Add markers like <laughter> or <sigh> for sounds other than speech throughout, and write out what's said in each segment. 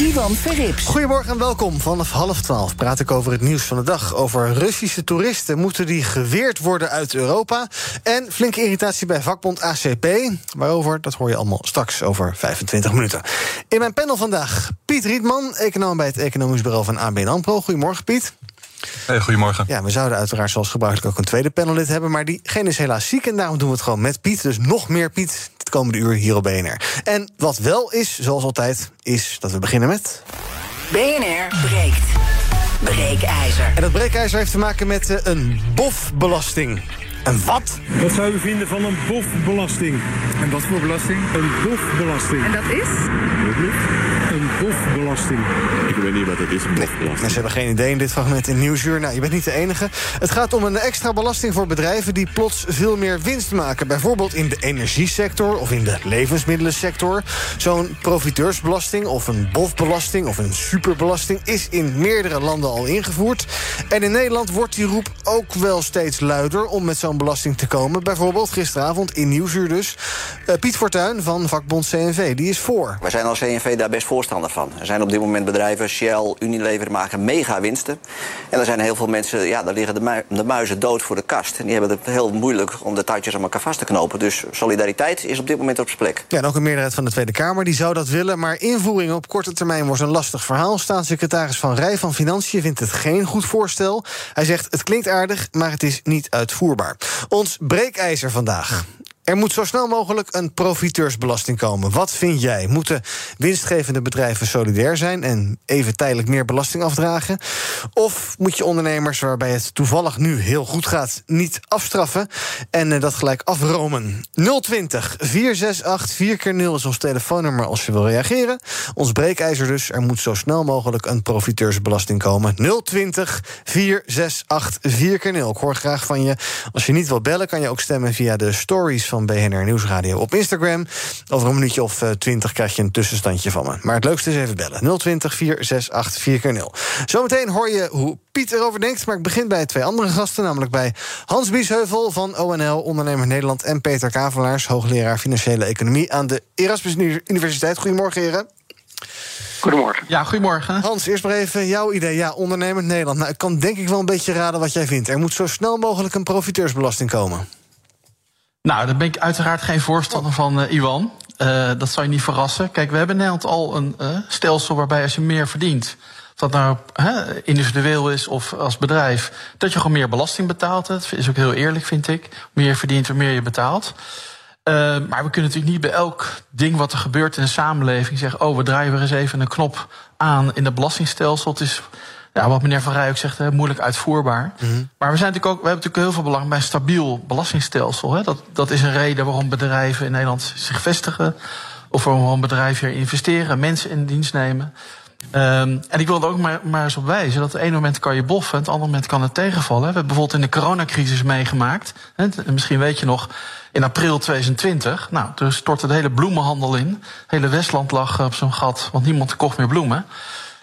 Ivan Verrips. Goedemorgen en welkom. Vanaf half twaalf praat ik over het nieuws van de dag. Over Russische toeristen. Moeten die geweerd worden uit Europa? En flinke irritatie bij vakbond ACP. Waarover, dat hoor je allemaal straks over 25 minuten. In mijn panel vandaag Piet Rietman, econoom bij het Economisch Bureau van ABN AMRO. Goedemorgen Piet. Hey, goedemorgen. Ja, we zouden uiteraard zoals gebruikelijk ook een tweede panellid hebben... maar diegene is helaas ziek en daarom doen we het gewoon met Piet. Dus nog meer Piet het komende uur hier op BNR. En wat wel is, zoals altijd, is dat we beginnen met... BNR breekt. Breekijzer. En dat breekijzer heeft te maken met uh, een bofbelasting. Een wat? Wat zou u vinden van een bofbelasting? En wat voor belasting? Een bofbelasting. En dat is? Een bofbelasting. Ik weet niet wat het is, een bofbelasting. Ze hebben geen idee in dit fragment in Nieuwsuur. Nou, je bent niet de enige. Het gaat om een extra belasting voor bedrijven die plots veel meer winst maken. Bijvoorbeeld in de energiesector of in de levensmiddelensector. Zo'n profiteursbelasting of een bofbelasting of een superbelasting is in meerdere landen al ingevoerd. En in Nederland wordt die roep ook wel steeds luider om met zo'n belasting te komen. Bijvoorbeeld gisteravond in Nieuwsuur dus. Uh, Piet Fortuyn van vakbond CNV, die is voor. Wij zijn als CNV daar best voorstander Er zijn op dit moment bedrijven, Shell, Unilever, maken mega winsten. En er zijn heel veel mensen, ja, daar liggen de muizen dood voor de kast. En die hebben het heel moeilijk om de touwtjes aan elkaar vast te knopen. Dus solidariteit is op dit moment op zijn plek. Ja, en ook een meerderheid van de Tweede Kamer die zou dat willen. Maar invoering op korte termijn wordt een lastig verhaal. Staatssecretaris Van Rij van Financiën vindt het geen goed voorstel. Hij zegt, het klinkt aardig, maar het is niet uitvoerbaar. Ons breekijzer vandaag. Er moet zo snel mogelijk een profiteursbelasting komen. Wat vind jij? Moeten winstgevende bedrijven solidair zijn en even tijdelijk meer belasting afdragen? Of moet je ondernemers waarbij het toevallig nu heel goed gaat, niet afstraffen en uh, dat gelijk afromen? 020 468 4 keer 0 is ons telefoonnummer als je wil reageren. Ons breekijzer dus. Er moet zo snel mogelijk een profiteursbelasting komen. 020 468 4 keer 0. Ik hoor graag van je. Als je niet wil bellen, kan je ook stemmen via de stories van BNR Nieuwsradio op Instagram. Over een minuutje of uh, 20 krijg je een tussenstandje van me. Maar het leukste is even bellen. 020 468 4 0 Zometeen hoor je hoe Piet erover denkt. Maar ik begin bij twee andere gasten. Namelijk bij Hans Biesheuvel van ONL, Ondernemer Nederland... en Peter Kavelaars, hoogleraar Financiële Economie... aan de Erasmus Universiteit. Goedemorgen, heren. Goedemorgen. Ja, goedemorgen. Hans, eerst maar even jouw idee. Ja, ondernemend Nederland. Nou, ik kan denk ik wel een beetje raden wat jij vindt. Er moet zo snel mogelijk een profiteursbelasting komen. Nou, daar ben ik uiteraard geen voorstander van, uh, Iwan. Uh, dat zal je niet verrassen. Kijk, we hebben in Nederland al een uh, stelsel waarbij als je meer verdient... of dat nou individueel is of als bedrijf... dat je gewoon meer belasting betaalt. Dat is ook heel eerlijk, vind ik. Meer verdient, hoe meer je betaalt. maar we kunnen natuurlijk niet bij elk ding wat er gebeurt in de samenleving... zeggen, oh, we draaien weer eens even een knop aan in het belastingstelsel. Het is ja, wat meneer Van Rij ook zegt, hè, moeilijk uitvoerbaar. Mm -hmm. Maar we, zijn natuurlijk ook, we hebben natuurlijk heel veel belang bij een stabiel belastingstelsel. Hè. Dat, dat is een reden waarom bedrijven in Nederland zich vestigen. Of waarom bedrijven hier investeren, mensen in dienst nemen. Um, en ik wil er ook maar, maar eens op wijzen dat het ene moment kan je boffen, het andere moment kan het tegenvallen. We hebben bijvoorbeeld in de coronacrisis meegemaakt. Hè, misschien weet je nog, in april 2020. Nou, toen stortte de hele bloemenhandel in. Het hele Westland lag op zo'n gat, want niemand kocht meer bloemen.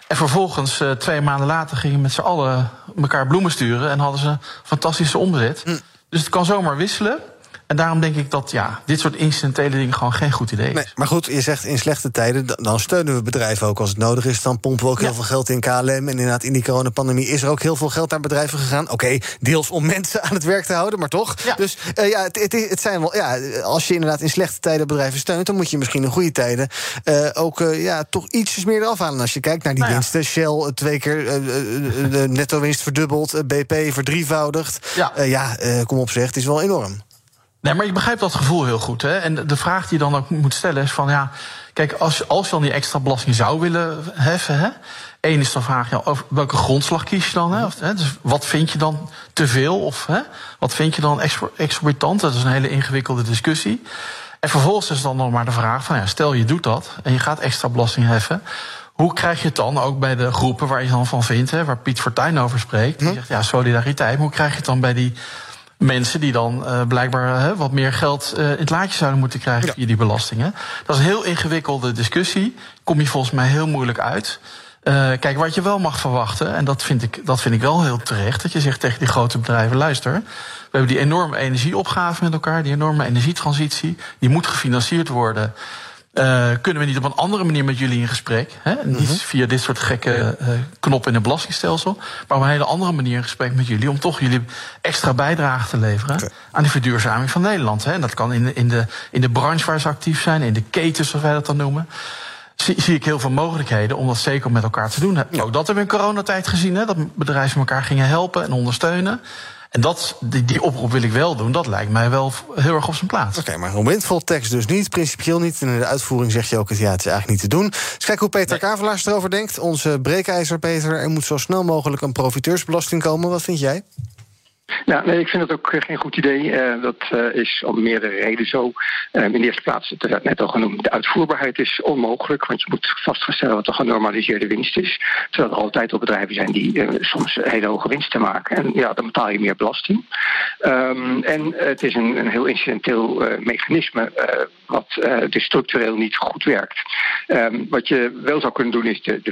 En vervolgens, uh, twee maanden later, gingen met z'n allen elkaar bloemen sturen en hadden ze fantastische omzet. Mm. Dus het kan zomaar wisselen. En daarom denk ik dat ja, dit soort incidentele dingen gewoon geen goed idee is. Nee, maar goed, je zegt in slechte tijden, dan steunen we bedrijven ook als het nodig is. Dan pompen we ook ja. heel veel geld in KLM. En inderdaad, in die coronapandemie is er ook heel veel geld naar bedrijven gegaan. Oké, okay, deels om mensen aan het werk te houden, maar toch. Ja. Dus uh, ja, het, het, het, zijn wel, ja, als je inderdaad in slechte tijden bedrijven steunt, dan moet je misschien in goede tijden uh, ook uh, ja, toch ietsjes meer eraf halen. Als je kijkt naar die nou winsten, Shell twee keer de netto winst verdubbeld, BP verdrievoudigd. Ja, ja kom op zeg, het is wel enorm. Nee, maar ik begrijp dat gevoel heel goed. Hè? En de vraag die je dan ook moet stellen is van ja, kijk, als, als je dan die extra belasting zou willen heffen, hè, Eén is de vraag, ja, over welke grondslag kies je dan? Hè? Of, hè, dus wat vind je dan te veel? Of hè, wat vind je dan exorbitant? Dat is een hele ingewikkelde discussie. En vervolgens is dan nog maar de vraag: van ja, stel je doet dat en je gaat extra belasting heffen. Hoe krijg je het dan ook bij de groepen waar je dan van vindt, hè, waar Piet Fortuyn over spreekt? Die zegt ja, solidariteit. Maar hoe krijg je het dan bij die mensen die dan uh, blijkbaar uh, wat meer geld uh, in het laadje zouden moeten krijgen ja. via die belastingen? Dat is een heel ingewikkelde discussie. Kom je volgens mij heel moeilijk uit. kijk, wat je wel mag verwachten, en dat vind, ik, dat vind ik wel heel terecht, dat je zegt tegen die grote bedrijven: luister, we hebben die enorme energieopgave met elkaar, die enorme energietransitie, die moet gefinancierd worden. Uh, kunnen we niet op een andere manier met jullie in gesprek? Hè? Niet -hmm. via dit soort gekke uh, knoppen in een belastingstelsel. Maar op een hele andere manier in gesprek met jullie. Om toch jullie extra bijdrage te leveren okay. aan die verduurzaming van Nederland. Hè? En dat kan in de, in, de, in de branche waar ze actief zijn, in de ketens, zoals wij dat dan noemen. Zie, zie ik heel veel mogelijkheden om dat zeker met elkaar te doen. Ja. Ook dat hebben we in coronatijd gezien. Hè? Dat bedrijven elkaar gingen helpen en ondersteunen. En dat, die, die oproep wil ik wel doen. Dat lijkt mij wel heel erg op zijn plaats. Oké, okay, maar een windfall tekst dus niet, principieel niet. En in de uitvoering zeg je ook, ja, het is eigenlijk niet te doen. Dus kijk hoe Peter nee. Kavelaars erover denkt. Onze breekijzer, Peter. Er moet zo snel mogelijk een profiteursbelasting komen. Wat vind jij? Nou, ik vind het ook geen goed idee. Uh, dat uh, is om meerdere redenen zo. Uh, in de eerste plaats, het werd net al genoemd, de uitvoerbaarheid is onmogelijk. Want je moet vaststellen wat de genormaliseerde winst is. Terwijl er altijd al bedrijven zijn die soms hele hoge winsten maken. En ja, dan betaal je meer belasting. Um, en het is een, een heel incidenteel mechanisme wat dus structureel niet goed werkt. Um, wat je wel zou kunnen doen is de, de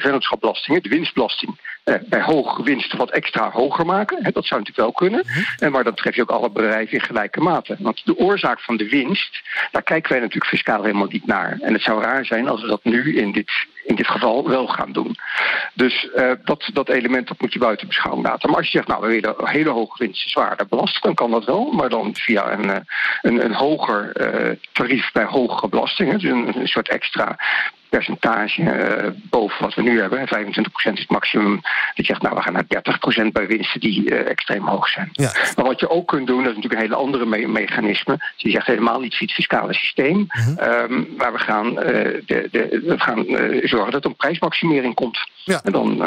de winstbelasting, bij hoge winst wat extra hoger maken. Dat zou natuurlijk wel kunnen. En maar dan tref je ook alle bedrijven in gelijke mate. Want de oorzaak van de winst, daar kijken wij natuurlijk fiscaal helemaal niet naar. En het zou raar zijn als we dat nu in dit, in dit geval wel gaan doen. Dus uh, dat, dat element dat moet je buiten beschouwing laten. Maar als je zegt, nou, we willen hele hoge winsten zwaarder belasten, dan kan dat wel. Maar dan via een, een, een hoger uh, tarief bij hogere belastingen. Dus een, een soort extra percentage uh, boven wat we nu hebben. 25% is het maximum. Dat je zegt, nou, we gaan naar 30% bij winsten die uh, extreem hoog zijn. Ja. Maar wat je ook kunt doen, dat is natuurlijk een hele andere me mechanisme. Dus je zegt helemaal niet via het fiscale systeem. Mm -hmm. um, maar we gaan, uh, de, de, we gaan zorgen dat er een prijsmaximering komt. Ja. En dan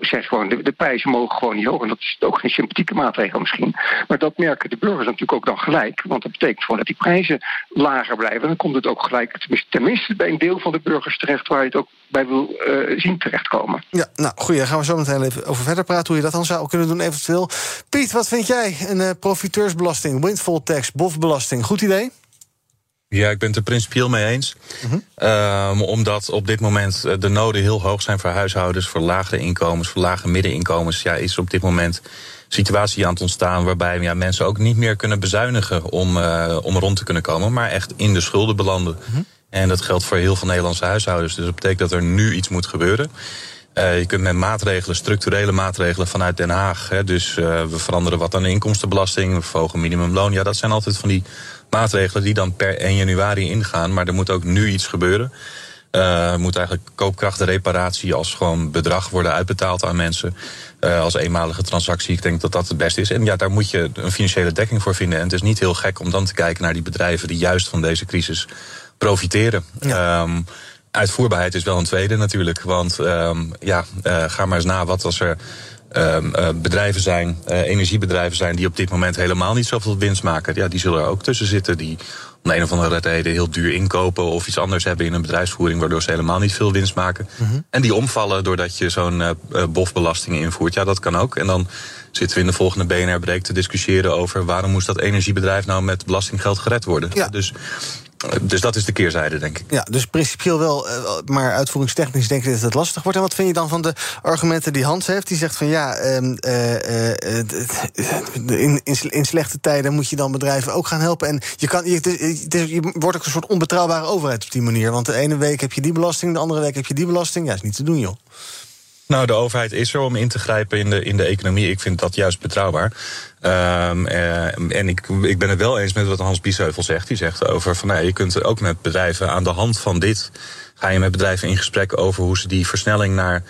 zeg gewoon, de, de, prijzen mogen gewoon niet hoog. En dat is ook geen sympathieke maatregel misschien. Maar dat merken de burgers natuurlijk ook dan gelijk. Want dat betekent gewoon dat die prijzen lager blijven. En dan komt het ook gelijk, tenminste bij een deel van de burgers terecht waar je het ook bij wil uh, zien terechtkomen. Ja, nou goed, daar gaan we zo meteen even over verder praten hoe je dat dan zou kunnen doen eventueel. Piet, wat vind jij? Een uh, profiteursbelasting, windfall tax, bofbelasting, goed idee? Ja, ik ben het er principieel mee eens. -huh. um, omdat op dit moment de noden heel hoog zijn voor huishoudens, voor lagere inkomens, voor lage middeninkomens. Ja, is op dit moment situatie aan het ontstaan waarbij ja, mensen ook niet meer kunnen bezuinigen om, uh, om rond te kunnen komen, maar echt in de schulden belanden. -huh. En dat geldt voor heel veel Nederlandse huishoudens. Dus dat betekent dat er nu iets moet gebeuren. Uh, je kunt met maatregelen, structurele maatregelen vanuit Den Haag. Hè, dus uh, we veranderen wat aan de inkomstenbelasting, we verhogen minimumloon. Ja, dat zijn altijd van die maatregelen die dan per 1 januari ingaan. Maar er moet ook nu iets gebeuren. Uh, moet eigenlijk koopkrachtreparatie als gewoon bedrag worden uitbetaald aan mensen. Als eenmalige transactie. Ik denk dat dat het beste is. En ja, daar moet je een financiële dekking voor vinden. En het is niet heel gek om dan te kijken naar die bedrijven die juist van deze crisis profiteren. Ja. Um, uitvoerbaarheid is wel een tweede natuurlijk. Want um, ja, uh, ga maar eens na wat als er um, uh, bedrijven zijn, uh, energiebedrijven zijn die op dit moment helemaal niet zoveel winst maken. Ja, die zullen er ook tussen zitten. Die om de een of andere reden heel duur inkopen of iets anders hebben in een bedrijfsvoering, waardoor ze helemaal niet veel winst maken. Mm -hmm. En die omvallen doordat je zo'n bofbelasting invoert. Ja, dat kan ook. En dan zitten we in de volgende BNR-break te discussiëren over waarom moest dat energiebedrijf nou met belastinggeld gered worden. Ja. Dus dus dat is de keerzijde, denk ik. Ja, dus principieel wel, maar uitvoeringstechnisch denk ik dat het lastig wordt. En wat vind je dan van de argumenten die Hans heeft? Die zegt van ja, uh, in, in, in, slechte tijden moet je dan bedrijven ook gaan helpen. En je, kan, je, je wordt ook een soort onbetrouwbare overheid op die manier. Want de ene week heb je die belasting, de andere week heb je die belasting. Ja, is niet te doen, joh. Nou, de overheid is er om in te grijpen in de, in de economie. Ik vind dat juist betrouwbaar. Um, uh, en ik, ik ben het wel eens met wat Hans Biesheuvel zegt. Die zegt over van nou, je kunt ook met bedrijven aan de hand van dit. ga je met bedrijven in gesprek over hoe ze die versnelling naar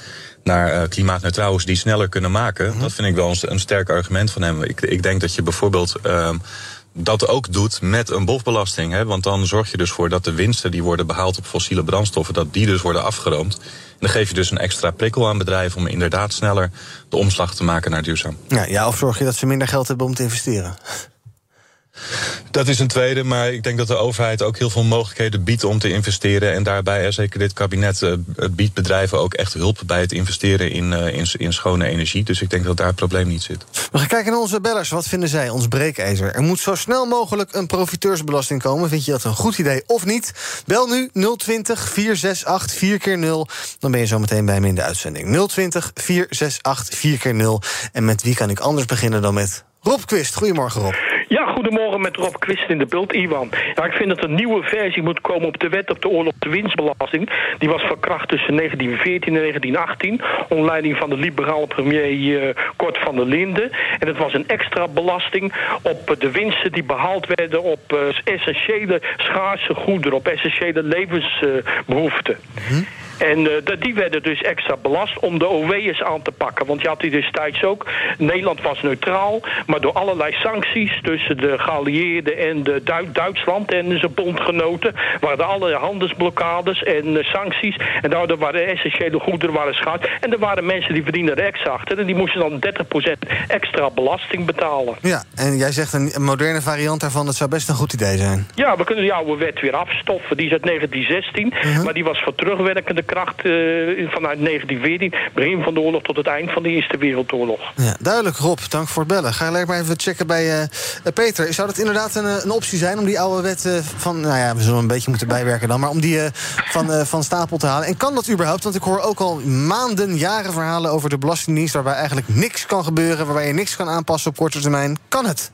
naar uh, klimaatneutraal, hoe ze die sneller kunnen maken. Mm -hmm. Dat vind ik wel een, een sterk argument van hem. Ik, ik denk dat je bijvoorbeeld um, dat ook doet met een bofbelasting. Hè? Want dan zorg je dus voor dat de winsten die worden behaald op fossiele brandstoffen, dat die dus worden afgeroomd. Dan geef je dus een extra prikkel aan bedrijven om inderdaad sneller de omslag te maken naar duurzaam. Ja, ja of zorg je dat ze minder geld hebben om te investeren? Dat is een tweede, maar ik denk dat de overheid ook heel veel mogelijkheden biedt om te investeren. En daarbij, en zeker dit kabinet, uh, biedt bedrijven ook echt hulp bij het investeren in, uh, in, in, schone energie. Dus ik denk dat daar het probleem niet zit. We gaan kijken naar onze bellers. Wat vinden zij, ons breekijzer? Er moet zo snel mogelijk een profiteursbelasting komen. Vind je dat een goed idee of niet? Bel nu 020 468 4 keer 0 Dan ben je zo meteen bij me in de uitzending. 020 468 4 keer 0 En met wie kan ik anders beginnen dan met Rob Quist. Goedemorgen, Rob. Ja, goedemorgen met Rob Quist in de beeld, Iwan. Ja, ik vind dat een nieuwe versie moet komen op de wet op de oorlog de winstbelasting. Die was van kracht tussen 1914 en 1918, onder leiding van de liberale premier Kort van der Linden. En het was een extra belasting op de winsten die behaald werden op uh, essentiële schaarse goederen, op essentiële levensbehoeften. Uh, En uh, die werden dus extra belast om de OW'ers aan te pakken. Want je had die destijds ook. Nederland was neutraal, maar door allerlei sancties tussen de geallieerden en de Du Duitsland en zijn bondgenoten waren er allerlei handelsblokkades en uh, sancties. En daardoor waren essentiële goederen waren schaad. En er waren mensen die verdienden er extra achter. En die moesten dan 30% extra belasting betalen. Ja, en jij zegt een moderne variant daarvan, dat zou best een goed idee zijn. Ja, we kunnen die oude wet weer afstoffen. Die is uit 1916, uh -huh. maar die was voor terugwerkende kracht uh, vanuit 1914, begin van de oorlog tot het eind van de Eerste Wereldoorlog. Ja, duidelijk, Rob. Dank voor het bellen. Ga gelijk maar even checken bij uh, Peter. Zou dat inderdaad een, een, optie zijn om die oude wet van... nou ja, we zullen een beetje moeten bijwerken dan... maar om die van, van stapel te halen? En kan dat überhaupt? Want ik hoor ook al maanden, jaren verhalen over de Belastingdienst... waarbij eigenlijk niks kan gebeuren, waarbij je niks kan aanpassen op korte termijn. Kan het?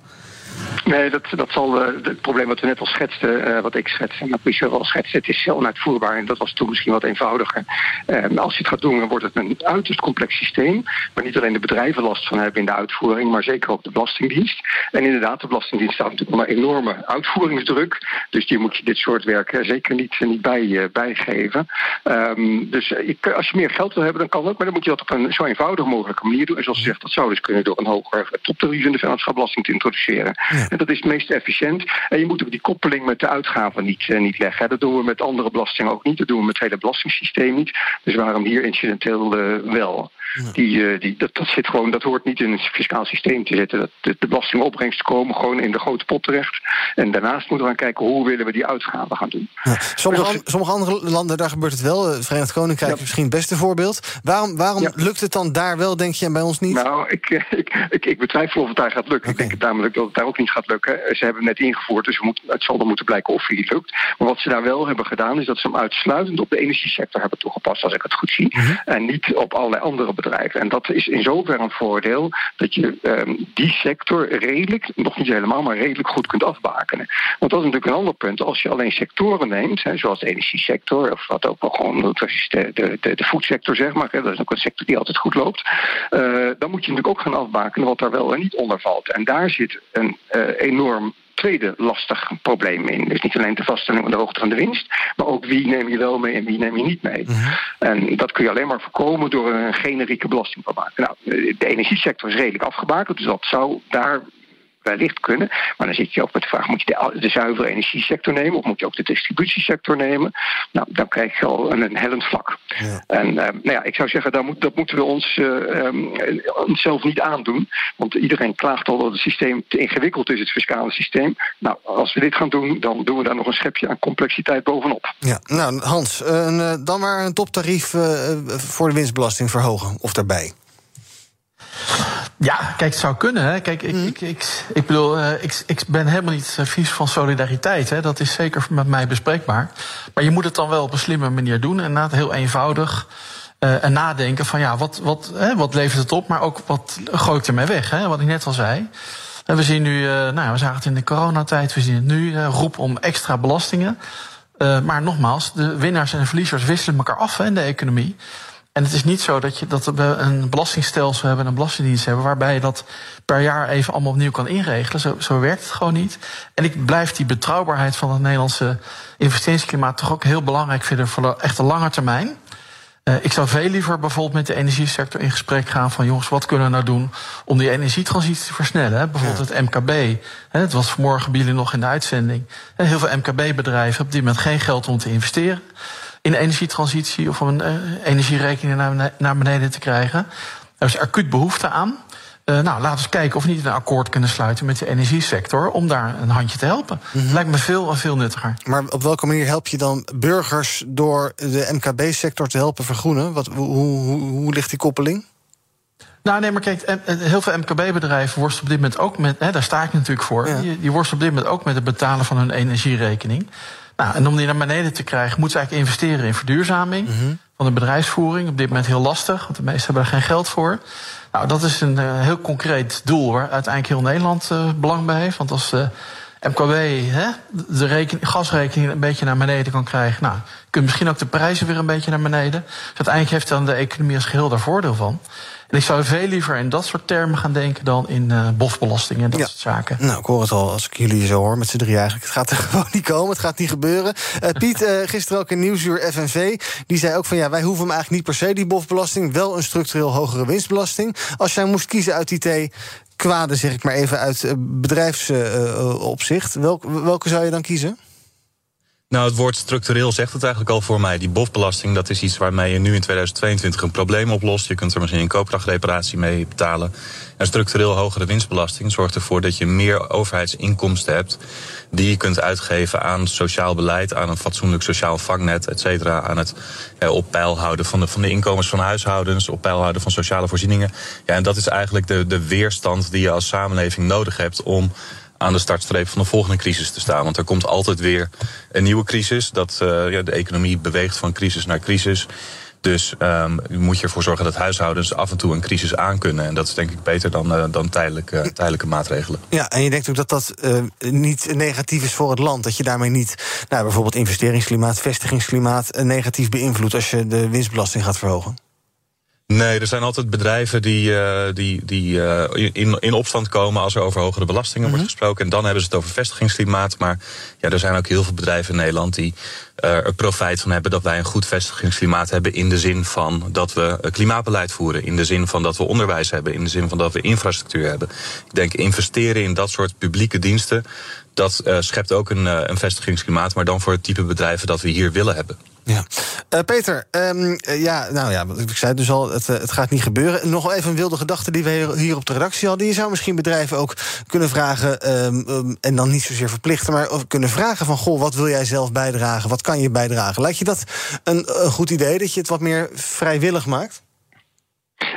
Nee, dat, dat zal uh, het probleem wat we net al schetsten, uh, wat ik schets en Michel al schetste, het is onuitvoerbaar en dat was toen misschien wat eenvoudiger. Uh, als je het gaat doen, dan wordt het een uiterst complex systeem, waar niet alleen de bedrijven last van hebben in de uitvoering, maar zeker ook de Belastingdienst. En inderdaad, de Belastingdienst staat natuurlijk onder enorme uitvoeringsdruk, dus die moet je dit soort werk zeker niet, niet bij, bijgeven. Um, dus als je meer geld wil hebben, dan kan dat, maar dan moet je dat op een zo eenvoudig mogelijke manier doen. En zoals gezegd, dat zou dus kunnen door een hoger toptarief in de vennootschapbelasting te introduceren. En dat is het meest efficiënt. En je moet ook die koppeling met de uitgaven niet, uh, niet leggen. Dat doen we met andere belastingen ook niet. Dat doen we met het hele belastingssysteem niet. Dus waarom hier incidenteel uh, wel? Ja. Die, uh, die, dat, dat, zit gewoon, dat hoort niet in een fiscaal systeem te zitten. Dat de, de belastingopbrengsten komen gewoon in de grote pot terecht. En daarnaast moeten we gaan kijken hoe willen we die uitgaven gaan doen. Ja. Sommige, sommige, andere landen, daar gebeurt het wel. Het Verenigd Koninkrijk ja. is misschien het beste voorbeeld. Waarom, waarom lukt het dan daar wel, denk je, en bij ons niet? Nou, ik, <laughs> ik, ik, ik betwijfel of het daar gaat lukken. Okay. Ik denk namelijk dat het daar ook niet gaat lukken. Ze hebben het net ingevoerd, dus we moeten, het zal dan moeten blijken of het lukt. Maar wat ze daar wel hebben gedaan, is dat ze hem uitsluitend op de energiesector hebben toegepast, als ik het goed zie. Mm -hmm. En niet op allerlei andere bedrijven. En dat is in zoverre een voordeel dat je um, die sector redelijk, nog niet helemaal, maar redelijk goed kunt afbakenen. Want dat is natuurlijk een ander punt. Als je alleen sectoren neemt, hè, zoals de energiesector, of wat ook wel gewoon de, de, de, de zeg maar, hè, dat is ook een sector die altijd goed loopt. Uh, dan moet je natuurlijk ook gaan afbakenen wat daar wel en niet onder valt. En daar zit een uh, enorm tweede lastig probleem in. Dus niet alleen de vaststelling van de hoogte van de winst, maar ook wie neem je wel mee en wie neem je niet mee. Uh -huh. En dat kun je alleen maar voorkomen door een generieke belasting te maken. Nou, de energiesector is redelijk afgebakend, dus dat zou daar wellicht kunnen. Maar dan zit je ook met de vraag, moet je de, de zuivere energiesector nemen... of moet je ook de distributiesector nemen? Nou, dan krijg je al een, een hellend vlak. Ja. En uh, nou ja, ik zou zeggen, dat, moet, dat moeten we ons uh, um, onszelf niet aandoen. Want iedereen klaagt al dat het systeem te ingewikkeld is, het fiscale systeem. Nou, als we dit gaan doen, dan doen we daar nog een schepje aan complexiteit bovenop. Ja, nou Hans, uh, dan maar een toptarief voor de winstbelasting verhogen, of daarbij. Ja, kijk, het zou kunnen. Hè. Kijk, ik, mm. ik, ik, ik bedoel, uh, ik, ik ben helemaal niet vies van solidariteit. Hè. Dat is zeker met mij bespreekbaar. Maar je moet het dan wel op een slimme manier doen. En na heel eenvoudig. Uh, en nadenken van ja, wat, wat, hè, wat levert het op? Maar ook wat gooi ik ermee weg? Hè, wat ik net al zei. En we zien nu, uh, nou, we zagen het in de coronatijd, we zien het nu, uh, roep om extra belastingen. Maar nogmaals, de winnaars en de verliezers wisselen elkaar af hè, in de economie. En het is niet zo dat, je, dat we een belastingstelsel hebben, een belastingdienst hebben, waarbij je dat per jaar even allemaal opnieuw kan inregelen. Zo, zo werkt het gewoon niet. En ik blijf die betrouwbaarheid van het Nederlandse investeringsklimaat toch ook heel belangrijk vinden voor de echte lange termijn. Uh, ik zou veel liever bijvoorbeeld met de energiesector in gesprek gaan van jongens, wat kunnen we nou doen om die energietransitie te versnellen? Hè? Bijvoorbeeld ja. het MKB. Hè? Het was vanmorgen bij jullie nog in de uitzending. En heel veel MKB-bedrijven op dit moment geen geld om te investeren in de energietransitie of om een uh, energierekening naar, naar beneden te krijgen. Er is acuut behoefte aan. nou, laten we eens kijken of we niet een akkoord kunnen sluiten met de energiesector om daar een handje te helpen. Lijkt me veel en veel nuttiger. Maar op welke manier help je dan burgers door de MKB-sector te helpen vergroenen? Wat, hoe, hoe, hoe ligt die koppeling? Nou, nee, maar kijk, eh, eh, heel veel MKB-bedrijven worstelen op dit moment ook met. Hè, daar sta ik natuurlijk voor. Die, die worstelen op dit moment ook met het betalen van hun energierekening. Nou, en om die naar beneden te krijgen, moeten ze eigenlijk investeren in verduurzaming van de bedrijfsvoering. Op dit moment heel lastig, want de meesten hebben er geen geld voor. Nou, dat is een uh, heel concreet doel waar uiteindelijk heel Nederland uh, belang bij heeft. Want als de MKB hè, de rekening, gasrekening een beetje naar beneden kan krijgen, nou, kunt misschien ook de prijzen weer een beetje naar beneden. Dus uiteindelijk heeft dan de economie als geheel daar voordeel van. En ik zou veel liever in dat soort termen gaan denken dan in uh, bofbelastingen en dat soort zaken. Nou, ik hoor het al als ik jullie zo hoor met z'n drie eigenlijk. Het gaat er <laughs> gewoon niet komen, het gaat niet gebeuren. Uh, Piet, uh, gisteren ook in Nieuwsuur FNV, die zei ook van ja, wij hoeven hem eigenlijk niet per se die bofbelasting, wel een structureel hogere winstbelasting. Als jij moest kiezen uit die twee kwaden, zeg ik maar even uit bedrijfsopzicht, welke, welke zou je dan kiezen? Nou, het woord structureel zegt het eigenlijk al voor mij. Die bofbelasting, dat is iets waarmee je nu in 2022 een probleem oplost. Je kunt er misschien een koopkrachtreparatie mee betalen. En structureel hogere winstbelasting zorgt ervoor dat je meer overheidsinkomsten hebt. die je kunt uitgeven aan sociaal beleid, aan een fatsoenlijk sociaal vangnet, et cetera. Aan het eh, op houden van de, van de inkomens van huishoudens, op peil houden van sociale voorzieningen. Ja, en dat is eigenlijk de, de weerstand die je als samenleving nodig hebt om aan de startstreep van de volgende crisis te staan. Want er komt altijd weer een nieuwe crisis. Dat, uh, ja, de economie beweegt van crisis naar crisis. Dus um, moet je ervoor zorgen dat huishoudens af en toe een crisis aankunnen. En dat is denk ik beter dan, uh, dan tijdelijke, tijdelijke maatregelen. Ja, en je denkt ook dat dat niet negatief is voor het land. Dat je daarmee niet nou, bijvoorbeeld investeringsklimaat, vestigingsklimaat negatief beïnvloedt als je de winstbelasting gaat verhogen. Nee, er zijn altijd bedrijven die, uh, die, die uh, in, in opstand komen als er over hogere belastingen wordt gesproken. En dan hebben ze het over vestigingsklimaat. Maar ja, er zijn ook heel veel bedrijven in Nederland die uh, er profijt van hebben dat wij een goed vestigingsklimaat hebben. In de zin van dat we klimaatbeleid voeren. In de zin van dat we onderwijs hebben. In de zin van dat we infrastructuur hebben. Ik denk investeren in dat soort publieke diensten. Dat schept ook een, een vestigingsklimaat. Maar dan voor het type bedrijven dat we hier willen hebben. Ja. Uh, Peter, um, ja, nou ja, ik zei dus al, het, uh, het gaat niet gebeuren. Nog even een wilde gedachte die we hier op de redactie hadden. Je zou misschien bedrijven ook kunnen vragen, um, um, en dan niet zozeer verplichten, maar kunnen vragen van, goh, wat wil jij zelf bijdragen? Wat kan je bijdragen? Lijkt je dat een, een goed idee, dat je het wat meer vrijwillig maakt?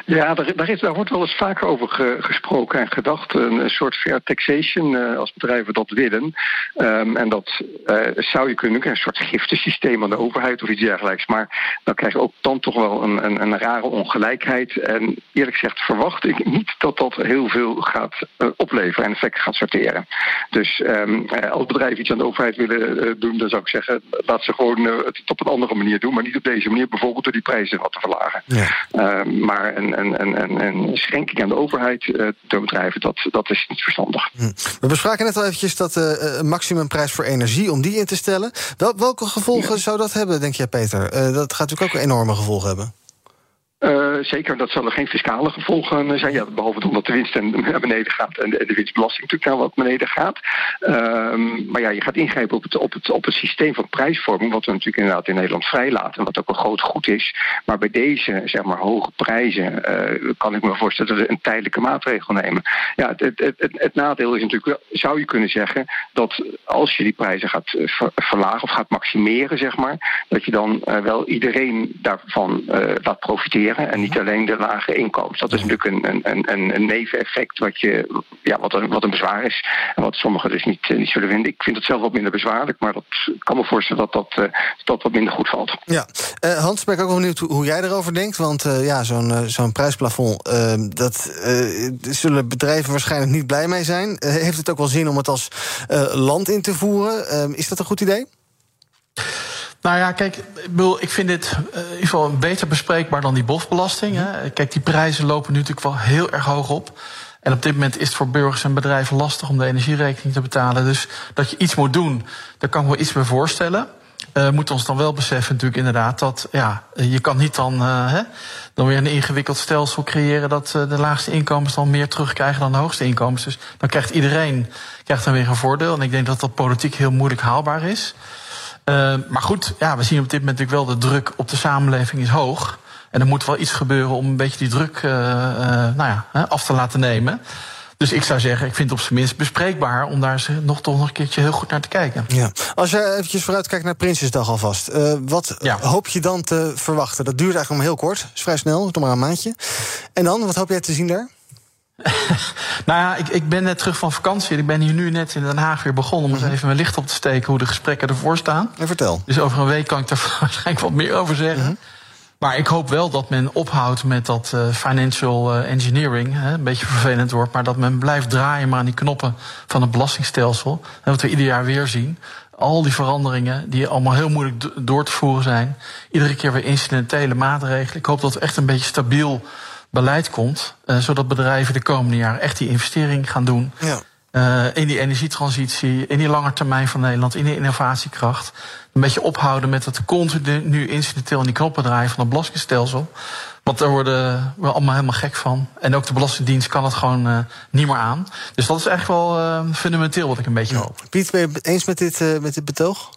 Ja, daar, daar, is, daar wordt wel eens vaker over ge, gesproken en gedacht. Een, een soort fair taxation, uh, als bedrijven dat willen. Um, en dat uh, zou je kunnen, een soort giftensysteem aan de overheid of iets dergelijks. Maar dan krijg je ook dan toch wel een, een, een rare ongelijkheid. En eerlijk gezegd verwacht ik niet dat dat heel veel gaat uh, opleveren en effect gaat sorteren. Dus um, als bedrijven iets aan de overheid willen doen, dan zou ik zeggen, laat ze gewoon het op een andere manier doen. Maar niet op deze manier, bijvoorbeeld door die prijzen wat te verlagen. Ja. Ehm, maar een, een, een, een, schenking aan de overheid door bedrijven, dat, dat is niet verstandig. Hm. We bespraken net al eventjes dat uh, maximumprijs voor energie, om die in te stellen. Wel, welke gevolgen ja. zou dat hebben, denk jij, Peter? Uh, dat gaat natuurlijk ook enorme gevolgen hebben. Uh, zeker, dat zullen geen fiscale gevolgen zijn. Ja, behalve omdat de winst naar beneden gaat en de, winstbelasting natuurlijk naar wat beneden gaat. Uh, maar ja, je gaat ingrijpen op het, op, het, op het systeem van prijsvorming, wat we natuurlijk inderdaad in Nederland vrijlaten, wat ook een groot goed is. Maar bij deze, zeg maar, hoge prijzen uh, kan ik me voorstellen dat we een tijdelijke maatregel nemen. Ja, het, het, het, nadeel is natuurlijk zou je kunnen zeggen, dat als je die prijzen gaat ver, verlagen of gaat maximeren, zeg maar, dat je dan wel iedereen daarvan laat profiteren en niet alleen de lage inkomens. Dat is natuurlijk een, een, een, een neveneffect wat, je, ja, wat, een, wat een bezwaar is. En wat sommigen dus niet, niet zullen vinden. Ik vind het zelf wat minder bezwaarlijk, maar dat kan me voorstellen dat dat, uh, dat wat minder goed valt. Ja, uh, Hans, ben ik ook wel benieuwd hoe jij erover denkt. Want uh, ja, zo'n zo'n prijsplafond, dat zullen bedrijven waarschijnlijk niet blij mee zijn. heeft het ook wel zin om het als land in te voeren? is dat een goed idee? Nou ja, kijk, ik vind dit in ieder geval beter bespreekbaar dan die bofbelasting. Hè. Kijk, die prijzen lopen nu natuurlijk wel heel erg hoog op. En op dit moment is het voor burgers en bedrijven lastig om de energierekening te betalen. Dus dat je iets moet doen, daar kan ik me iets bij voorstellen. We uh, moeten ons dan wel beseffen natuurlijk inderdaad dat ja, je kan niet dan, uh, hè, dan weer een ingewikkeld stelsel creëren dat uh, de laagste inkomens dan meer terugkrijgen dan de hoogste inkomens. Dus dan krijgt iedereen krijgt dan weer een voordeel. En ik denk dat dat politiek heel moeilijk haalbaar is. Uh, maar goed, ja, we zien op dit moment natuurlijk wel de druk op de samenleving is hoog. En er moet wel iets gebeuren om een beetje die druk uh, nou ja, af te laten nemen. Dus ik zou zeggen, ik vind het op zijn minst bespreekbaar om daar nog toch nog een keertje heel goed naar te kijken. Ja. Als je eventjes vooruit kijkt naar Prinsjesdag alvast, uh, wat ja. hoop je dan te verwachten? Dat duurt eigenlijk maar heel kort, is vrij snel, nog maar een maandje. En dan, wat hoop jij te zien daar? <laughs> nou ja, ik, ik ben net terug van vakantie. Ik ben hier nu net in Den Haag weer begonnen om eens mhm. even mijn licht op te steken hoe de gesprekken ervoor staan. En vertel. Dus over een week kan ik daar <laughs> waarschijnlijk wat meer over zeggen. Mhm. Maar ik hoop wel dat men ophoudt met dat uh, financial uh, engineering. Hè, een beetje vervelend wordt. Maar dat men blijft draaien maar aan die knoppen van het belastingstelsel. En wat we ieder jaar weer zien. Al die veranderingen die allemaal heel moeilijk door te voeren zijn. Iedere keer weer incidentele maatregelen. Ik hoop dat er echt een beetje stabiel beleid komt. Uh, zodat bedrijven de komende jaren echt die investering gaan doen. Ja. Uh, in die energietransitie, in die lange van Nederland, in die innovatiekracht. Een beetje ophouden met het continu incidenteel in die knoppen draaien van het belastingstelsel. Want daar worden we allemaal helemaal gek van. En ook de Belastingdienst kan het gewoon uh, niet meer aan. Dus dat is echt wel uh, fundamenteel wat ik een beetje hoop. Piet, ben je het eens met dit, met dit betoog?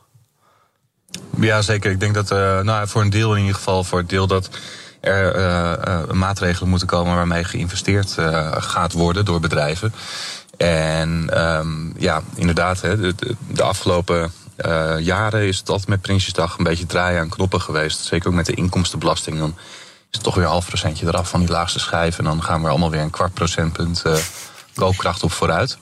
Ja, zeker. Ik denk dat nou, voor een deel in ieder geval, voor het deel dat er uh, maatregelen moeten komen waarmee geïnvesteerd uh, gaat worden door bedrijven. En um, ja, inderdaad, hè, de, afgelopen jaren is het altijd met Prinsjesdag een beetje draaien aan knoppen geweest. Zeker ook met de inkomstenbelasting. Dan is het toch weer een half procentje eraf van die laagste schijf. En dan gaan we allemaal weer een kwart procentpunt koopkracht op vooruit.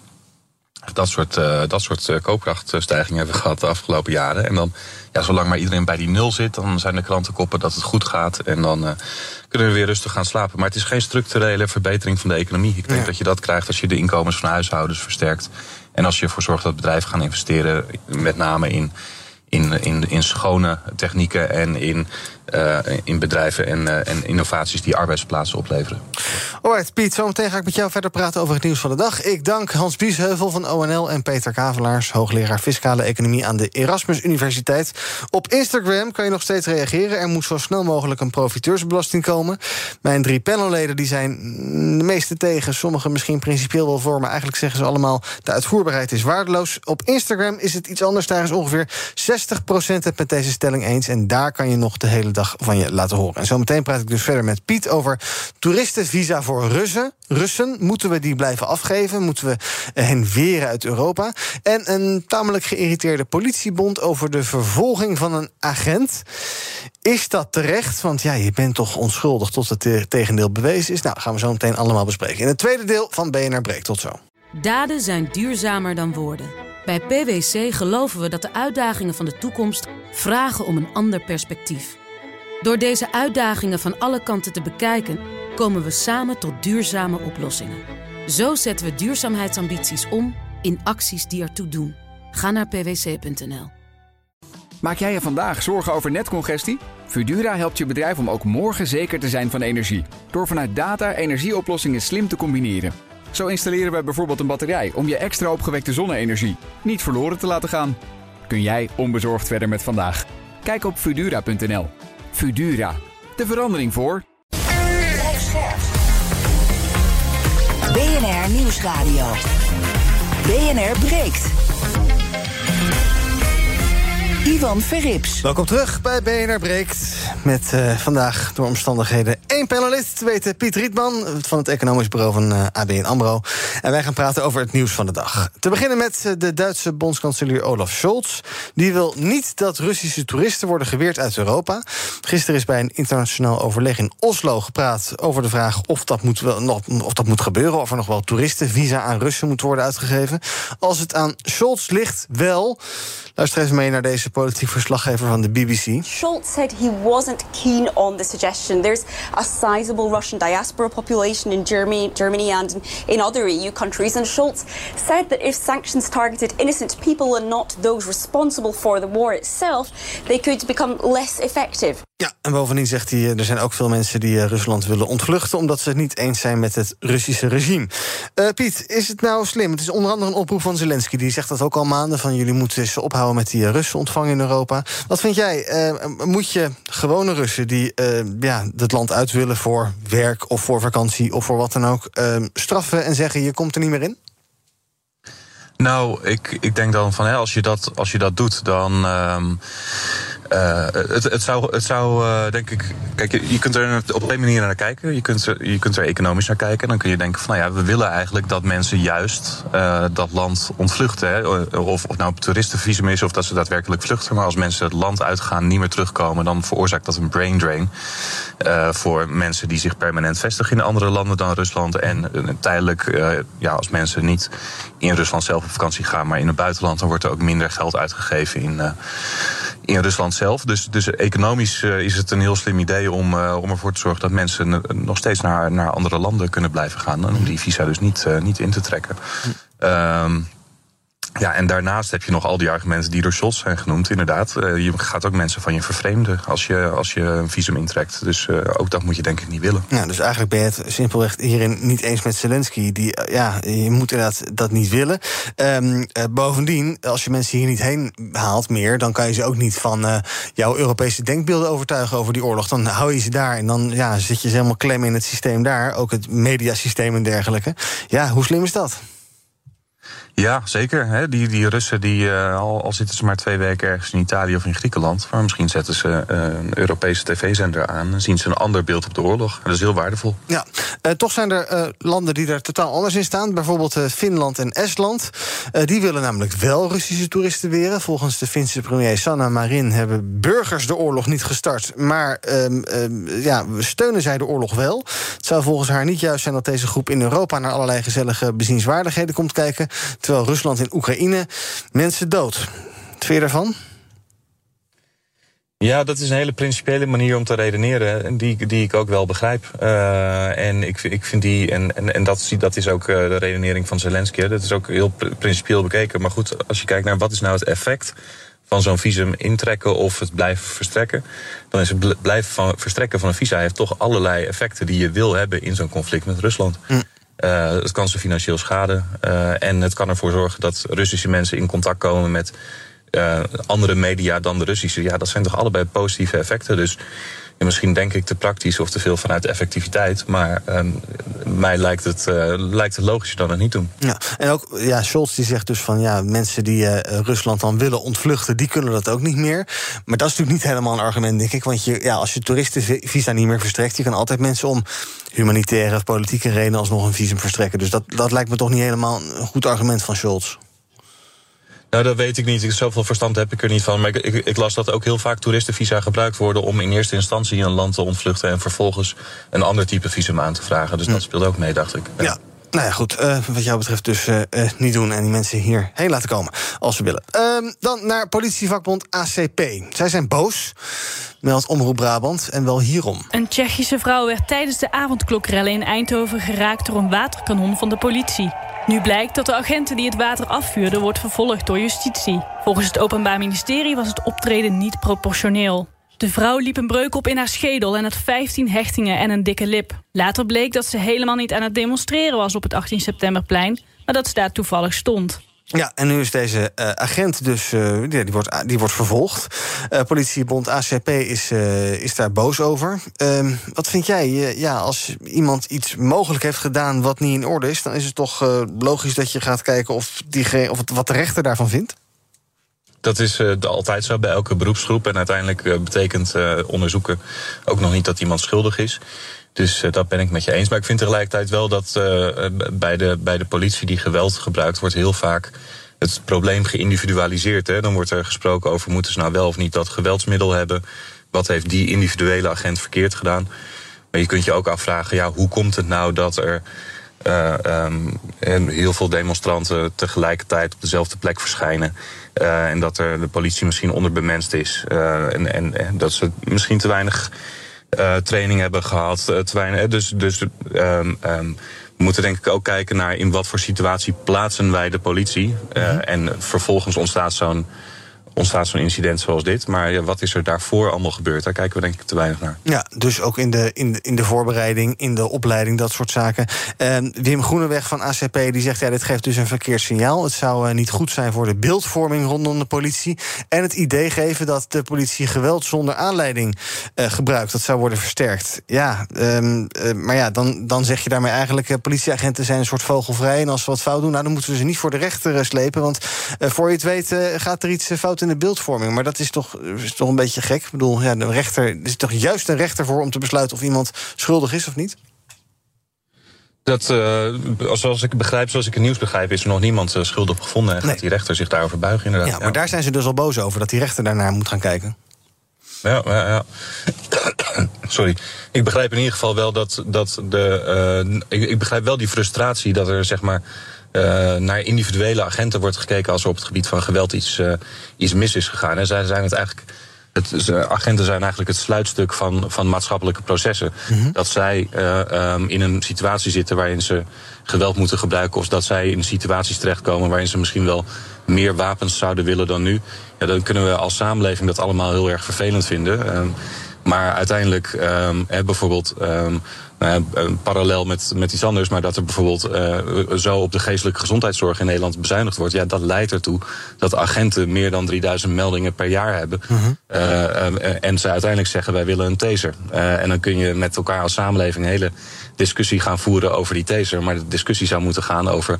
Dat soort, dat soort koopkrachtstijgingen hebben we gehad de afgelopen jaren. En dan, ja, zolang maar iedereen bij die nul zit, dan zijn de krantenkoppen dat het goed gaat. En dan uh, kunnen we weer rustig gaan slapen. Maar het is geen structurele verbetering van de economie. Ik denk dat je dat krijgt als je de inkomens van huishoudens versterkt. En als je ervoor zorgt dat bedrijven gaan investeren, met name in in, in, in schone technieken en in, uh, in bedrijven en, uh, en innovaties die arbeidsplaatsen opleveren. Alright, Piet, zometeen ga ik met jou verder praten over het nieuws van de dag. Ik dank Hans Biesheuvel van ONL en Peter Kavelaars, hoogleraar fiscale economie aan de Erasmus Universiteit. Op Instagram kan je nog steeds reageren. Er moet zo snel mogelijk een profiteursbelasting komen. Mijn drie panelleden die zijn de meeste tegen, sommigen misschien principieel wel voor, maar eigenlijk zeggen ze allemaal de uitvoerbaarheid is waardeloos. Op Instagram is het iets anders. Daar is ongeveer 60% het met deze stelling eens. En daar kan je nog de hele dag van je laten horen. En zometeen praat ik dus verder met Piet over toeristenvisa voor Russen. Russen, moeten we die blijven afgeven? Moeten we hen weren uit Europa? En een tamelijk geïrriteerde politiebond over de vervolging van een agent. Is dat terecht? Want ja, je bent toch onschuldig tot het tegendeel bewezen is. Nou, gaan we zo meteen allemaal bespreken. In het tweede deel van BNR Breek. Tot zo. Daden zijn duurzamer dan woorden. Bij PwC geloven we dat de uitdagingen van de toekomst vragen om een ander perspectief. Door deze uitdagingen van alle kanten te bekijken, komen we samen tot duurzame oplossingen. Zo zetten we duurzaamheidsambities om in acties die ertoe doen. Ga naar pwc.nl. Maak jij je vandaag zorgen over netcongestie? Fudura helpt je bedrijf om ook morgen zeker te zijn van energie. Door vanuit data energieoplossingen slim te combineren. Zo installeren we bijvoorbeeld een batterij om je extra opgewekte zonne-energie niet verloren te laten gaan. Kun jij onbezorgd verder met vandaag? Kijk op Fudura.nl. Fudura, de verandering voor. BNR Nieuwsradio. BNR breekt. Ivan Verrips. Welkom terug bij BNR Breekt. Met uh, vandaag door omstandigheden één panelist. weten Piet Rietman van het economisch bureau van eh, ABN AMRO. En wij gaan praten over het nieuws van de dag. Te beginnen met eh, de Duitse bondskanselier Olaf Scholz. Die wil niet dat Russische toeristen worden geweerd uit Europa. Gisteren is bij een internationaal overleg in Oslo gepraat... over de vraag of dat moet, wel, of dat moet gebeuren... of er nog wel toeristenvisa aan Russen moet worden uitgegeven. Als het aan Scholz ligt, wel... Luister even mee naar deze politiek verslaggever van de BBC. Schultz said he wasn't keen on the suggestion. There's a sizable Russian diaspora population in Germany, Germany and in other EU countries. And Schultz said that if sanctions targeted innocent people and not those responsible for the war itself, they could become less effective. Ja, en bovendien zegt hij, er zijn ook veel mensen die eh, Rusland willen ontvluchten... omdat ze het niet eens zijn met het Russische regime. Uh, Piet, is het nou slim? Het is onder andere een oproep van Zelensky. Die zegt dat ook al maanden, van jullie moeten eens ophouden... met die eh, Russen ontvangen in Europa. Wat vind jij? Uh, moet je gewone Russen die uh, ja, het land uit willen... voor werk of voor vakantie of voor wat dan ook... straffen en zeggen, je komt er niet meer in? Nou, ik, ik denk dan van hè, als, je dat, als je dat doet, dan. Um, Uh, het, zou, het zou uh, denk ik. Kijk, je, je kunt er op twee manieren naar kijken. Je kunt, er, je kunt er economisch naar kijken. Dan kun je denken van nou ja, we willen eigenlijk dat mensen juist uh, dat land ontvluchten. Hè. Of, of nou op toeristenvisum is of dat ze daadwerkelijk vluchten. Maar als mensen het land uitgaan, niet meer terugkomen, dan veroorzaakt dat een brain drain. voor mensen die zich permanent vestigen in andere landen dan Rusland. En tijdelijk, ja, als mensen niet in Rusland zelf op vakantie gaan, maar in het buitenland, dan wordt er ook minder geld uitgegeven in, in Rusland zelf. Dus, dus economisch uh, is het een heel slim idee om, uh, om ervoor te zorgen dat mensen nog steeds naar, naar andere landen kunnen blijven gaan. En om die visa dus niet, niet in te trekken. Hm. Ja, en daarnaast heb je nog al die argumenten die door Scholz zijn genoemd. Inderdaad, uh, je gaat ook mensen van je vervreemden als je, als je een visum intrekt. Dus uh, ook dat moet je denk ik niet willen. Ja, dus eigenlijk ben je het simpelweg hierin niet eens met Zelensky. Die, uh, ja, je moet inderdaad dat niet willen. Um, bovendien, als je mensen hier niet heen haalt meer... dan kan je ze ook niet van jouw Europese denkbeelden overtuigen over die oorlog. Dan hou je ze daar en dan ja, zit je ze helemaal klem in het systeem daar. Ook het mediasysteem en dergelijke. Ja, hoe slim is dat? Ja, zeker. Hè. Die, die Russen, die, uh, al, zitten ze maar twee weken ergens in Italië of in Griekenland... maar misschien zetten ze uh, een Europese tv-zender aan... en zien ze een ander beeld op de oorlog. Dat is heel waardevol. Ja, uh, toch zijn er landen die er totaal anders in staan. Bijvoorbeeld Finland en Estland. die willen namelijk wel Russische toeristen weren. Volgens de Finse premier Sanna Marin hebben burgers de oorlog niet gestart... maar ehm, ehm, ja, steunen zij de oorlog wel. Het zou volgens haar niet juist zijn dat deze groep in Europa... naar allerlei gezellige bezienswaardigheden komt kijken terwijl Rusland en Oekraïne mensen dood. Wat vind je daarvan? Ja, dat is een hele principiële manier om te redeneren, die, die ik ook wel begrijp. Uh, en ik, ik vind die, en, en, en dat, dat is ook uh, de redenering van Zelensky, dat is ook heel principieel bekeken. Maar goed, als je kijkt naar wat is nou het effect van zo'n visum intrekken of het blijven verstrekken, dan is het blijven van, verstrekken van een visa heeft toch allerlei effecten die je wil hebben in zo'n conflict met Rusland. Hm. Uh, het kan ze financieel schaden. Uh, en het kan ervoor zorgen dat Russische mensen in contact komen met uh, andere media dan de Russische. Ja, dat zijn toch allebei positieve effecten. Dus ja, misschien denk ik te praktisch of te veel vanuit effectiviteit. Maar mij lijkt het, lijkt het logischer dan het niet doen. Ja, en ook ja, Scholz die zegt dus van ja, mensen die Rusland dan willen ontvluchten, die kunnen dat ook niet meer. Maar dat is natuurlijk niet helemaal een argument, denk ik. Want je, ja, als je toeristenvisa niet meer verstrekt, je kan altijd mensen om humanitaire of politieke redenen alsnog een visum verstrekken. Dus dat, dat lijkt me toch niet helemaal een goed argument van Scholz. Nou, dat weet ik niet. Zoveel verstand heb ik er niet van. Maar ik, ik, ik, las dat ook heel vaak toeristenvisa gebruikt worden om in eerste instantie een land te ontvluchten en vervolgens een ander type visum aan te vragen. Dus hm. dat speelt ook mee, dacht ik. Ja. Nou ja, goed. Uh, wat jou betreft dus uh, uh, niet doen en die mensen hierheen laten komen als ze willen. Ehm, dan naar politievakbond ACP. Zij zijn boos, meldt Omroep Brabant, en wel hierom. Een Tsjechische vrouw werd tijdens de avondklokrellen in Eindhoven geraakt door een waterkanon van de politie. Nu blijkt dat de agenten die het water afvuurden wordt vervolgd door justitie. Volgens het Openbaar Ministerie was het optreden niet proportioneel. De vrouw liep een breuk op in haar schedel en had 15 hechtingen en een dikke lip. Later bleek dat ze helemaal niet aan het demonstreren was op het 18 septemberplein, maar dat ze daar toevallig stond. Ja, en nu is deze uh, agent dus, uh, die, wordt, die wordt vervolgd. Uh, politiebond ACP is, is daar boos over. Ehm, wat vind jij? ja, als iemand iets mogelijk heeft gedaan wat niet in orde is... dan is het toch logisch dat je gaat kijken of, die, of wat de rechter daarvan vindt? Dat is uh, altijd zo bij elke beroepsgroep. En uiteindelijk uh, betekent uh, onderzoeken ook nog niet dat iemand schuldig is. Dus dat ben ik met je eens. Maar ik vind tegelijkertijd wel dat bij, de, bij de politie die geweld gebruikt wordt, heel vaak het probleem geïndividualiseerd. Hè? Dan wordt er gesproken over moeten ze nou wel of niet dat geweldsmiddel hebben. Wat heeft die individuele agent verkeerd gedaan? Maar je kunt je ook afvragen, ja, hoe komt het nou dat er uh, um, heel veel demonstranten tegelijkertijd op dezelfde plek verschijnen. Uh, en dat er de politie misschien onderbemenst is. Uh, en, en, en, dat ze misschien te weinig training hebben gehad. te weinig, dus dus um, um, we moeten denk ik ook kijken naar in wat voor situatie plaatsen wij de politie. Mm -hmm. En vervolgens ontstaat zo'n ontstaat zo'n incident zoals dit. Maar wat is er daarvoor allemaal gebeurd? Daar kijken we denk ik te weinig naar. Ja, dus ook in de, in de, in de voorbereiding, in de opleiding, dat soort zaken. Uh, Wim Groeneweg van ACP die zegt... ja, dit geeft dus een verkeerd signaal. Het zou uh, niet goed zijn voor de beeldvorming rondom de politie. En het idee geven dat de politie geweld zonder aanleiding uh, gebruikt. Dat zou worden versterkt. Ja, um, maar ja, dan, dan zeg je daarmee eigenlijk... politieagenten zijn een soort vogelvrij. En als ze wat fout doen, nou, dan moeten we ze niet voor de rechter slepen. Want voor je het weet gaat er iets fout in de beeldvorming. Maar dat is toch, is toch een beetje gek. Ik bedoel, ja, de rechter, er is toch juist een rechter voor om te besluiten of iemand schuldig is of niet? Dat, uh, zoals ik begrijp, zoals ik het nieuws begrijp, is er nog niemand uh, schuldig gevonden. En gaat die rechter zich daarover buigen, inderdaad. Ja, maar daar zijn ze dus al boos over, dat die rechter daarnaar moet gaan kijken. Ja, ja, ja. <coughs> Sorry. Ik begrijp in ieder geval wel dat, dat de. Uh, ik, ik, begrijp wel die frustratie dat er zeg maar. Uh, naar individuele agenten wordt gekeken als er op het gebied van geweld iets, uh, iets mis is gegaan. En zij zijn het eigenlijk. Het, agenten zijn eigenlijk het sluitstuk van, van maatschappelijke processen. Mm -hmm. Dat zij um, in een situatie zitten waarin ze geweld moeten gebruiken. Of dat zij in situaties terechtkomen waarin ze misschien wel meer wapens zouden willen dan nu. Ja, dan kunnen we als samenleving dat allemaal heel erg vervelend vinden. Um, maar uiteindelijk, um, hè, bijvoorbeeld, nou ja, parallel met, met iets anders, maar dat er bijvoorbeeld uh, zo op de geestelijke gezondheidszorg in Nederland bezuinigd wordt, ja, dat leidt ertoe dat agenten meer dan 3000 meldingen per jaar hebben. Uh -huh. uh, en ze uiteindelijk zeggen: wij willen een taser. en dan kun je met elkaar als samenleving een hele discussie gaan voeren over die taser. Maar de discussie zou moeten gaan over.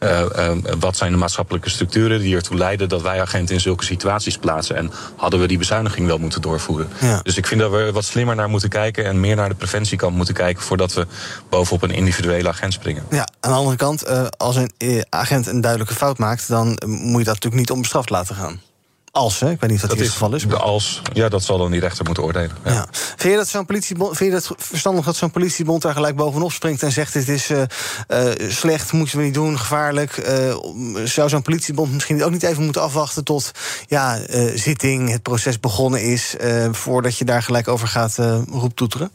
Uh, uh, wat zijn de maatschappelijke structuren die ertoe leiden dat wij agenten in zulke situaties plaatsen? En hadden we die bezuiniging wel moeten doorvoeren? Ja. Dus ik vind dat we wat slimmer naar moeten kijken en meer naar de preventiekant moeten kijken voordat we bovenop een individuele agent springen. Ja, aan de andere kant, uh, als een agent een duidelijke fout maakt, dan moet je dat natuurlijk niet onbestraft laten gaan. Als, hè? Ik weet niet of dat, dat het geval is. Maar... Als, ja, dat zal dan die rechter moeten oordelen. Ja. Ja. Vind je dat zo'n politiebond, vind je dat verstandig dat zo'n politiebond daar gelijk bovenop springt en zegt: dit is uh, uh, slecht, moeten we niet doen, gevaarlijk? Uh, zou zo'n politiebond misschien ook niet even moeten afwachten tot ja, zitting, het proces begonnen is, voordat je daar gelijk over gaat roeptoeteren?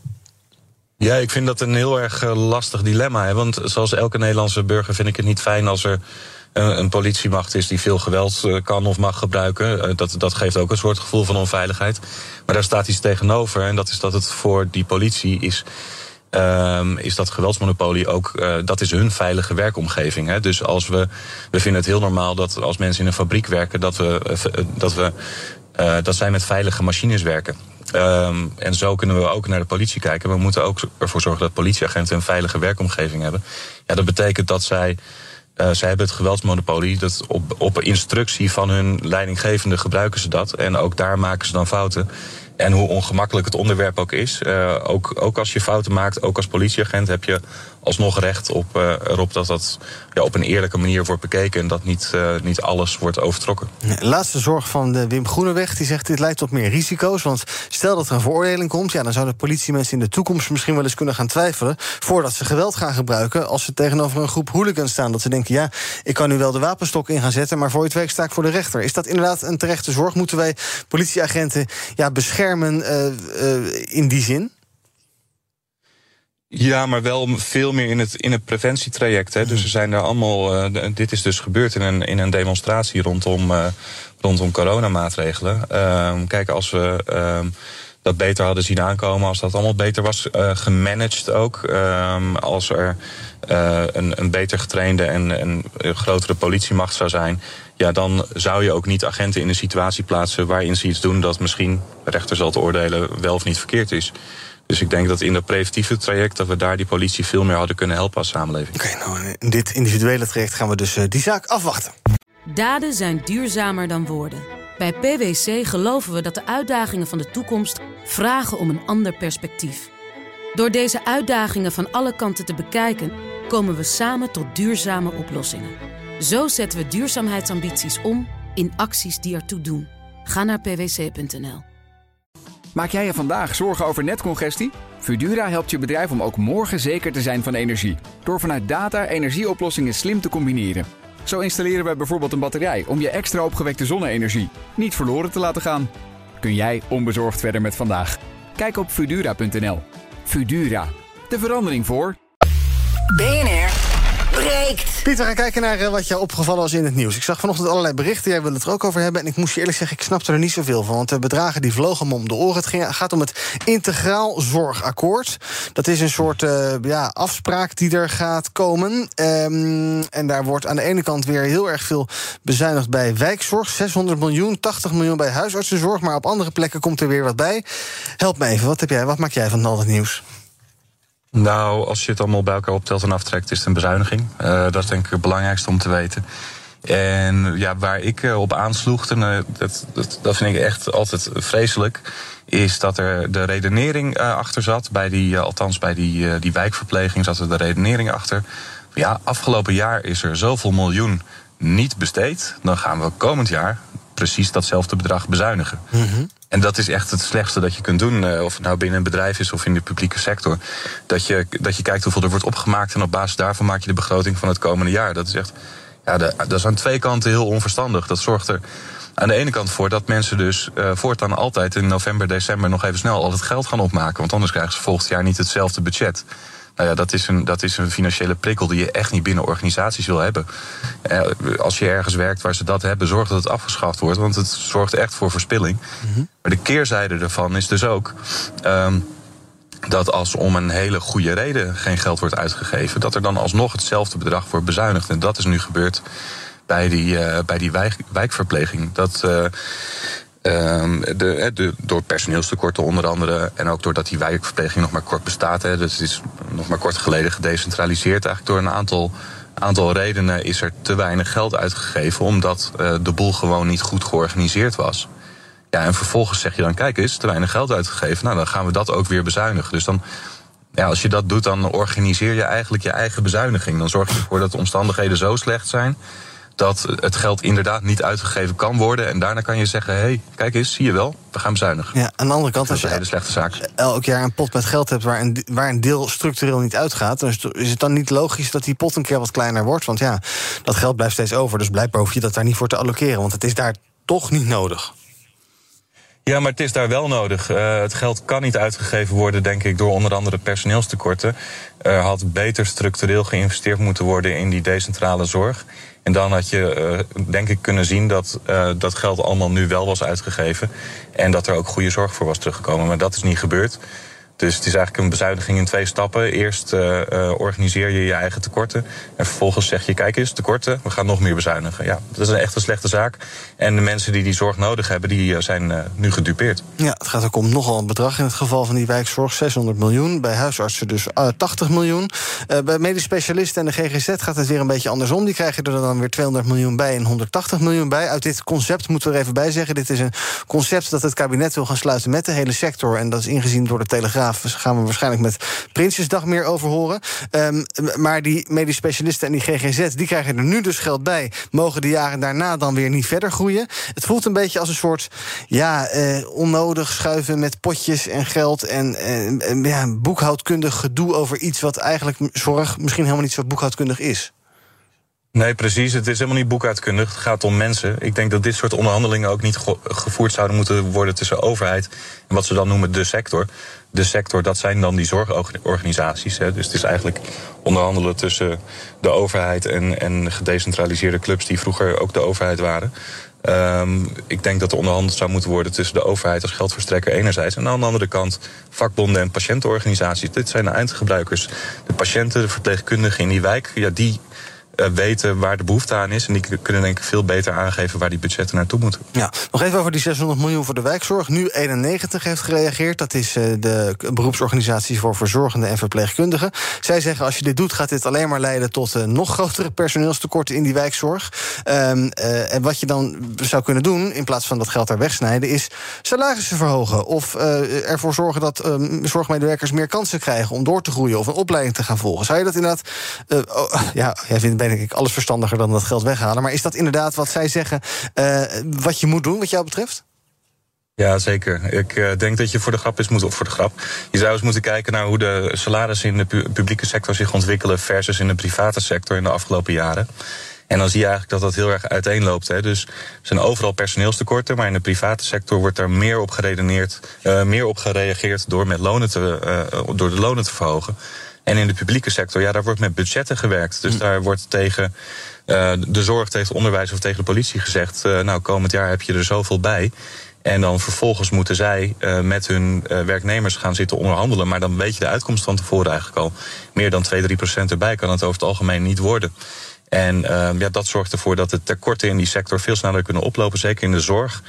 Ja, ik vind dat een heel erg lastig dilemma. Hè? Want zoals elke Nederlandse burger vind ik het niet fijn als er een politiemacht is die veel geweld kan of mag gebruiken. Dat, dat geeft ook een soort gevoel van onveiligheid. Maar daar staat iets tegenover. En dat is dat het voor die politie is. Um, is dat geweldsmonopolie ook, dat is hun veilige werkomgeving. Hè? Dus als we, we vinden het heel normaal dat als mensen in een fabriek werken, dat, we, dat, we, dat zij met veilige machines werken. Um, en zo kunnen we ook naar de politie kijken. We moeten ook ervoor zorgen dat politieagenten een veilige werkomgeving hebben. Ja, dat betekent dat zij uh, zij hebben het geweldsmonopolie. Dat op, op instructie van hun leidinggevende gebruiken ze dat. En ook daar maken ze dan fouten. En hoe ongemakkelijk het onderwerp ook is. Uh, ook, ook als je fouten maakt, ook als politieagent, heb je alsnog recht op, uh, erop dat dat ja, op een eerlijke manier wordt bekeken. En dat niet, uh, niet alles wordt overtrokken. Laatste zorg van de Wim Groeneweg. Die zegt dit leidt tot meer risico's. Want stel dat er een veroordeling komt. Ja, dan zouden politiemensen in de toekomst misschien wel eens kunnen gaan twijfelen. voordat ze geweld gaan gebruiken. als ze tegenover een groep hooligans staan. Dat ze denken: ja, ik kan nu wel de wapenstok in gaan zetten. maar voor het werk sta ik voor de rechter. Is dat inderdaad een terechte zorg? Moeten wij politieagenten ja, beschermen in die zin? Ja, maar wel veel meer in het, in het preventietraject. Hè. Dus er zijn er allemaal. Uh, dit is dus gebeurd in een, in een demonstratie rondom, rondom coronamaatregelen. Uh, kijk, als we dat beter hadden zien aankomen, als dat allemaal beter was gemanaged ook. Ehm, als er een, een beter getrainde en een grotere politiemacht zou zijn. Ja, dan zou je ook niet agenten in een situatie plaatsen waarin ze iets doen dat misschien de rechter zal te oordelen wel of niet verkeerd is. Dus ik denk dat in dat preventieve traject dat we daar die politie veel meer hadden kunnen helpen als samenleving. Oké, okay, nou in dit individuele traject gaan we dus uh, die zaak afwachten. Daden zijn duurzamer dan woorden. Bij PwC geloven we dat de uitdagingen van de toekomst vragen om een ander perspectief. Door deze uitdagingen van alle kanten te bekijken, komen we samen tot duurzame oplossingen. Zo zetten we duurzaamheidsambities om in acties die ertoe doen. Ga naar pwc.nl. Maak jij je vandaag zorgen over netcongestie? Fudura helpt je bedrijf om ook morgen zeker te zijn van energie. Door vanuit data energieoplossingen slim te combineren. Zo installeren wij bijvoorbeeld een batterij om je extra opgewekte zonne-energie niet verloren te laten gaan. Kun jij onbezorgd verder met vandaag? Kijk op Fudura.nl. Fudura, de verandering voor. BNR breekt. Pieter, gaan kijken naar uh, wat jou opgevallen was in het nieuws. Ik zag vanochtend allerlei berichten, jij wil het er ook over hebben. En ik moest je eerlijk zeggen, ik snapte er niet zoveel van. Want de bedragen die vlogen me om de oren. Het ging, gaat om het Integraal Zorgakkoord. Dat is een soort uh, ja, afspraak die er gaat komen. Um, en daar wordt aan de ene kant weer heel erg veel bezuinigd bij wijkzorg. 600 miljoen, 80 miljoen bij huisartsenzorg. Maar op andere plekken komt er weer wat bij. Help me even, wat, heb jij, wat maak jij van al het nieuws? Nou, als je het allemaal bij elkaar optelt en aftrekt, is het een bezuiniging. Uh, dat is denk ik het belangrijkste om te weten. En ja, waar ik eh, op aansloeg, en, eh, dat, dat, vind ik echt altijd vreselijk, is dat er de redenering eh, achter zat. Bij die, eh, althans, bij die, eh, die wijkverpleging zat er de redenering achter. Ja, afgelopen jaar is er zoveel miljoen niet besteed. Dan gaan we komend jaar precies datzelfde bedrag bezuinigen. En dat is echt het slechtste dat je kunt doen. eh, Of het nou binnen een bedrijf is of in de publieke sector. Dat je, dat je kijkt hoeveel er wordt opgemaakt. En op basis daarvan maak je de begroting van het komende jaar. Dat is echt. Ja, dat is aan twee kanten heel onverstandig. Dat zorgt er aan de ene kant voor dat mensen dus eh, voortaan altijd in november, december nog even snel al het geld gaan opmaken. Want anders krijgen ze volgend jaar niet hetzelfde budget. Nou ja, dat is, een, dat is een financiële prikkel die je echt niet binnen organisaties wil hebben. Eh, als je ergens werkt waar ze dat hebben, zorg dat het afgeschaft wordt. Want het zorgt echt voor verspilling. Maar de keerzijde ervan is dus ook. ehm, dat als om een hele goede reden geen geld wordt uitgegeven, dat er dan alsnog hetzelfde bedrag wordt bezuinigd. En dat is nu gebeurd bij die, eh, bij die wijk, wijkverpleging. Dat. eh, ehm, de, door personeelstekorten onder andere. En ook doordat die wijkverpleging nog maar kort bestaat. Hè, dus het is nog maar kort geleden gedecentraliseerd. Eigenlijk door een aantal, aantal redenen is er te weinig geld uitgegeven. Omdat eh, de boel gewoon niet goed georganiseerd was. Ja, en vervolgens zeg je dan, kijk eens, te weinig geld uitgegeven. Nou, dan gaan we dat ook weer bezuinigen. Dus dan, ja, als je dat doet, dan organiseer je eigenlijk je eigen bezuiniging. Dan zorg je ervoor dat de omstandigheden zo slecht zijn dat het geld inderdaad niet uitgegeven kan worden. En daarna kan je zeggen, hé, hey, kijk eens, zie je wel, we gaan bezuinigen. Ja, aan de andere kant, dat als is je een hele slechte zaak. elk jaar een pot met geld hebt waar een, waar een deel structureel niet uitgaat, dan is het- is het dan niet logisch dat die pot een keer wat kleiner wordt? Want ja, dat geld blijft steeds over. Dus blijkbaar hoef je dat daar niet voor te allokeren, want het is daar toch niet nodig. Ja, maar het is daar wel nodig. Eh, het geld kan niet uitgegeven worden, denk ik, door onder andere personeelstekorten. Er had beter structureel geïnvesteerd moeten worden in die decentrale zorg. En dan had je, eh, denk ik, kunnen zien dat eh, dat geld allemaal nu wel was uitgegeven. En dat er ook goede zorg voor was teruggekomen. Maar dat is niet gebeurd. Dus het is eigenlijk een bezuiniging in twee stappen. Eerst eh, eh, organiseer je je eigen tekorten. En vervolgens zeg je: kijk eens, tekorten, we gaan nog meer bezuinigen. Ja, dat is echt een slechte zaak. En de mensen die die zorg nodig hebben, die eh, zijn nu gedupeerd. Ja, het gaat ook om nogal een bedrag in het geval van die wijkzorg. 600 miljoen, bij huisartsen dus eh, 80 miljoen. Bij medisch specialisten en de GGZ gaat het weer een beetje andersom. Die krijgen er dan weer 200 miljoen bij en 180 miljoen bij. Uit dit concept moeten we er even bij zeggen. Dit is een concept dat het kabinet wil gaan sluiten met de hele sector. En dat is ingezien door de Telegraaf. Gaan we waarschijnlijk met Prinsjesdag meer over horen. Ehm, maar die medisch specialisten en die GGZ, die krijgen er nu dus geld bij. Mogen de jaren daarna dan weer niet verder groeien. Het voelt een beetje als een soort ja, eh, onnodig schuiven met potjes en geld. En ja, boekhoudkundig gedoe over iets wat eigenlijk zorg misschien helemaal niet zo boekhoudkundig is. Nee, precies. Het is helemaal niet boekhoudkundig. Het gaat om mensen. Ik denk dat dit soort onderhandelingen ook niet ge- gevoerd zouden moeten worden tussen overheid en wat ze dan noemen de sector. De sector, dat zijn dan die zorgorganisaties. Hè. Dus het is eigenlijk onderhandelen tussen de overheid en, en gedecentraliseerde clubs die vroeger ook de overheid waren. Ehm, ik denk dat er onderhandeld zou moeten worden tussen de overheid als geldverstrekker enerzijds. En aan de andere kant vakbonden en patiëntenorganisaties. Dit zijn de eindgebruikers. De patiënten, de verpleegkundigen in die wijk, ja, die weten waar de behoefte aan is. En die kunnen denk ik veel beter aangeven waar die budgetten naartoe moeten. Ja, nog even over die 600 miljoen voor de wijkzorg. Nu 91 heeft gereageerd. Dat is eh, de beroepsorganisatie voor verzorgenden en verpleegkundigen. Zij zeggen als je dit doet, gaat dit alleen maar leiden tot eh, nog grotere personeelstekorten in die wijkzorg. Ehm, eh, en wat je dan zou kunnen doen, in plaats van dat geld daar wegsnijden, is salarissen verhogen. Of eh, ervoor zorgen dat ehm, zorgmedewerkers meer kansen krijgen om door te groeien of een opleiding te gaan volgen. Zou je dat inderdaad. eh, oh, ja, jij vindt denk ik alles verstandiger dan dat geld weghalen. Maar is dat inderdaad wat zij zeggen, eh, wat je moet doen, wat jou betreft? Ja, zeker. Ik eh, denk dat je voor de grap eens moet, of voor de grap. Je zou eens moeten kijken naar hoe de salarissen in de pu- publieke sector zich ontwikkelen versus in de private sector in de afgelopen jaren. En dan zie je eigenlijk dat dat heel erg uiteenloopt. Hè. Dus er zijn overal personeelstekorten, maar in de private sector wordt daar meer op geredeneerd, eh, meer op gereageerd door, met lonen te, door de lonen te verhogen. En in de publieke sector, ja, daar wordt met budgetten gewerkt. Dus daar wordt tegen eh, de zorg, tegen het onderwijs of tegen de politie gezegd: eh, Nou, komend jaar heb je er zoveel bij. En dan vervolgens moeten zij eh, met hun werknemers gaan zitten onderhandelen. Maar dan weet je de uitkomst van tevoren eigenlijk al. Meer dan 2, 3 procent erbij kan het over het algemeen niet worden. En ja, dat zorgt ervoor dat de tekorten in die sector veel sneller kunnen oplopen. Zeker in de zorg.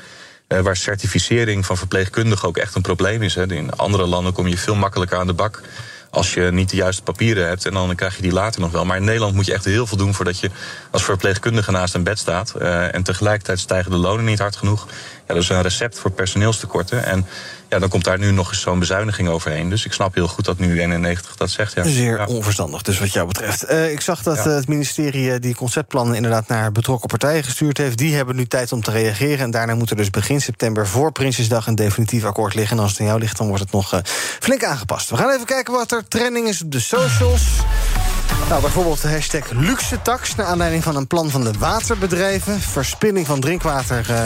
waar certificering van verpleegkundigen ook echt een probleem is. Hè. In andere landen kom je veel makkelijker aan de bak als je niet de juiste papieren hebt. En dan krijg je die later nog wel. Maar in Nederland moet je echt heel veel doen voordat je als verpleegkundige naast een bed staat. Uh, en tegelijkertijd stijgen de lonen niet hard genoeg. Ja, dat is een recept voor personeelstekorten. En ja, dan komt daar nu nog eens zo'n bezuiniging overheen. Dus ik snap heel goed dat nu 91 dat zegt. Ja. Zeer ja. onverstandig, dus wat jou betreft. Uh, ik zag dat ja. het ministerie die conceptplannen inderdaad naar betrokken partijen gestuurd heeft. Die hebben nu tijd om te reageren. En daarna moet er dus begin september voor Prinsjesdag een definitief akkoord liggen. En als het aan jou ligt, dan wordt het nog uh, flink aangepast. We gaan even kijken wat er trending is op de socials. Nou, bijvoorbeeld de hashtag luxe tax... naar aanleiding van een plan van de waterbedrijven. Verspilling van drinkwater uh,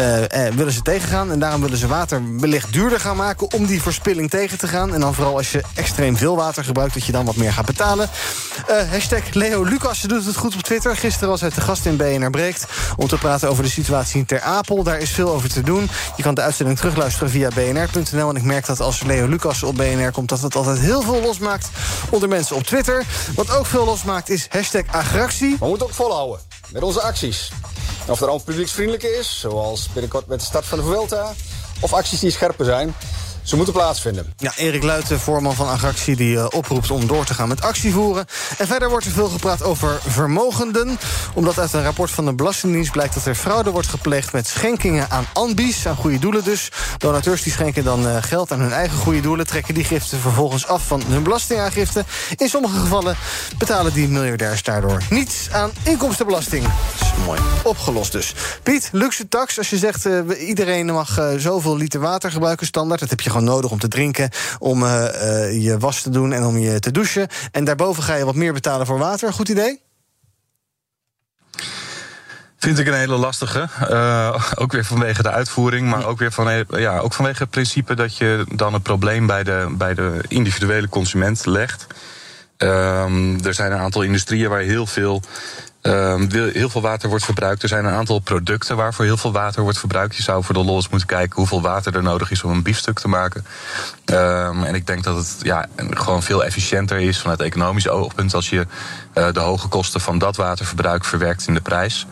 uh, uh, willen ze tegengaan. En daarom willen ze water wellicht duurder gaan maken... om die verspilling tegen te gaan. En dan vooral als je extreem veel water gebruikt... dat je dan wat meer gaat betalen. hashtag Leo Lucas doet het goed op Twitter. Gisteren was hij te gast in BNR Breekt... om te praten over de situatie in Ter Apel. Daar is veel over te doen. Je kan de uitzending terugluisteren via bnr.nl. En ik merk dat als Leo Lucas op BNR komt... dat het altijd heel veel losmaakt onder mensen op Twitter... Wat ook veel losmaakt is hashtag agractie. We moeten ook volhouden met onze acties. Of dat al publieksvriendelijk is, zoals binnenkort met de start van de Vuelta... of acties die scherper zijn... Ze moeten plaatsvinden. Ja, Erik Luiten, voorman van Agractie, die uh, oproept om door te gaan met actie voeren. En verder wordt er veel gepraat over vermogenden. Omdat uit een rapport van de Belastingdienst blijkt dat er fraude wordt gepleegd met schenkingen aan ambies, aan goede doelen dus. Donateurs die schenken dan uh, geld aan hun eigen goede doelen, trekken die giften vervolgens af van hun belastingaangifte. In sommige gevallen betalen die miljardairs daardoor niets aan inkomstenbelasting. Dat is mooi. Opgelost dus. Piet, luxe tax. Als je zegt uh, iedereen mag zoveel liter water gebruiken, standaard, dat heb je gewoon nodig om te drinken, om uh, uh, je was te doen en om je te douchen. En daarboven ga je wat meer betalen voor water. Goed idee? Vind ik een hele lastige. Uh, ook weer vanwege de uitvoering, maar ook weer van, ja, ook vanwege het principe dat je dan het probleem bij de, bij de individuele consument legt. Um, er zijn een aantal industrieën waar heel veel Um, heel veel water wordt verbruikt. Er zijn een aantal producten waarvoor heel veel water wordt verbruikt. Je zou voor de los moeten kijken hoeveel water er nodig is om een biefstuk te maken. Um, en ik denk dat het ja, gewoon veel efficiënter is vanuit economisch oogpunt als je uh, de hoge kosten van dat waterverbruik verwerkt in de prijs.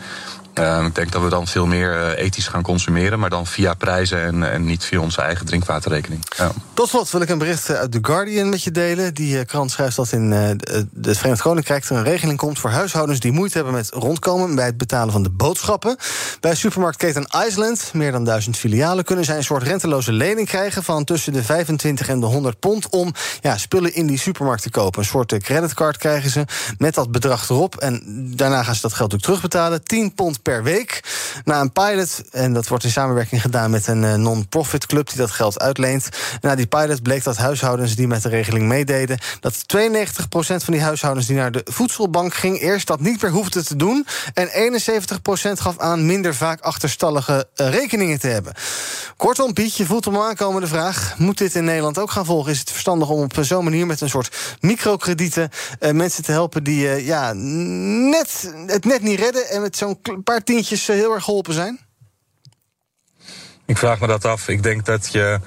Um, ik denk dat we dan veel meer uh, ethisch gaan consumeren, maar dan via prijzen en, en niet via onze eigen drinkwaterrekening. Ja. Tot slot wil ik een bericht uit The Guardian met je delen. Die uh, krant schrijft dat in het Verenigd Koninkrijk er een regeling komt voor huishoudens die moeite hebben met rondkomen bij het betalen van de boodschappen. Bij supermarktketen Iceland, meer dan duizend filialen, kunnen zij een soort renteloze lening krijgen van tussen de 25 en de 100 pond om ja, spullen in die supermarkt te kopen. Een soort creditcard krijgen ze met dat bedrag erop. En daarna gaan ze dat geld ook terugbetalen. 10 pond per week. Na een pilot, en dat wordt in samenwerking gedaan met een uh, non-profit club die dat geld uitleent. Na die pilot bleek dat huishoudens die met de regeling meededen, dat 92% van die huishoudens die naar de voedselbank ging, eerst dat niet meer hoefde te doen. En 71% gaf aan minder vaak achterstallige uh, rekeningen te hebben. Kortom, Piet, je voelt hem aankomen de vraag: moet dit in Nederland ook gaan volgen? Is het verstandig om op zo'n manier met een soort microkredieten uh, mensen te helpen die ja, net, het net niet redden en met zo'n paar tientjes heel erg geholpen zijn? Ik vraag me dat af. Ik denk dat je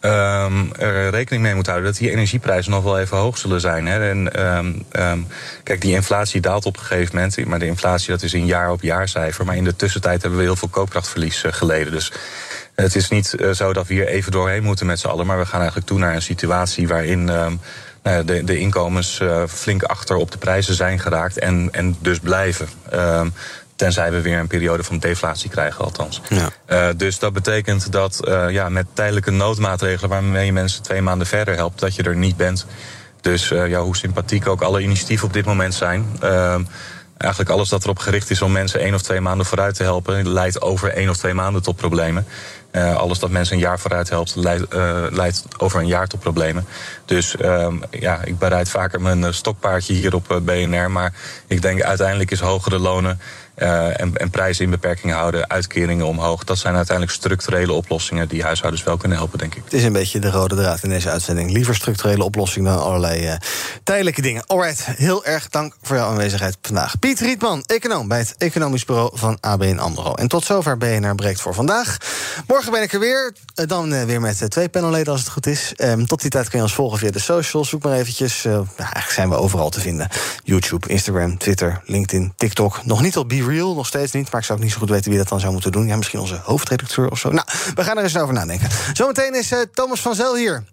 um, er rekening mee moet houden dat die energieprijzen nog wel even hoog zullen zijn. Hè. En, um, um, kijk, die inflatie daalt op een gegeven moment. Maar de inflatie dat is een jaar op jaar cijfer. Maar in de tussentijd hebben we heel veel koopkrachtverlies uh, geleden. Dus het is niet uh, zo dat we hier even doorheen moeten met z'n allen. Maar we gaan eigenlijk toe naar een situatie waarin de, de, inkomens flink achter op de prijzen zijn geraakt. En, en dus blijven. Tenzij we weer een periode van deflatie krijgen, althans. Ja. Uh, dus dat betekent dat uh, ja, met tijdelijke noodmaatregelen waarmee je mensen twee maanden verder helpt, dat je er niet bent. Dus uh, ja, hoe sympathiek ook alle initiatieven op dit moment zijn. eigenlijk alles dat erop gericht is om mensen één of twee maanden vooruit te helpen, leidt over één of twee maanden tot problemen. Uh, alles dat mensen een jaar vooruit helpt, leidt, uh, leidt over een jaar tot problemen. Dus uh, ja, ik bereid vaker mijn stokpaardje hier op BNR. Maar ik denk uiteindelijk is hogere lonen uh, en, en prijzen in beperking houden, uitkeringen omhoog. Dat zijn uiteindelijk structurele oplossingen die huishoudens wel kunnen helpen, denk ik. Het is een beetje de rode draad in deze uitzending. Liever structurele oplossingen dan allerlei uh, tijdelijke dingen. Alright, heel erg dank voor jouw aanwezigheid vandaag. Piet Rietman, econoom bij het Economisch Bureau van ABN AMRO. En tot zover BNR breekt voor vandaag. Morgen ben ik er weer. Dan uh, weer met twee panelleden als het goed is. Um, tot die tijd kun je ons volgen via de socials. Zoek maar eventjes. nou, eigenlijk zijn we overal te vinden. YouTube, Instagram, Twitter, LinkedIn, TikTok. Nog niet op Be Real, nog steeds niet. Maar ik zou ook niet zo goed weten wie dat dan zou moeten doen. Ja, misschien onze hoofdredacteur of zo. Nou, we gaan er eens over nadenken. Zometeen is uh, Thomas van Zel hier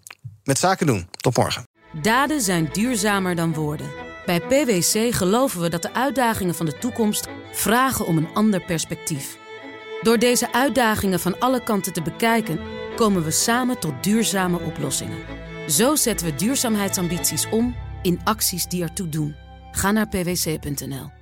met Zaken doen. Tot morgen. Daden zijn duurzamer dan woorden. Bij PwC geloven we dat de uitdagingen van de toekomst vragen om een ander perspectief. Door deze uitdagingen van alle kanten te bekijken, komen we samen tot duurzame oplossingen. Zo zetten we duurzaamheidsambities om in acties die ertoe doen. Ga naar pwc.nl.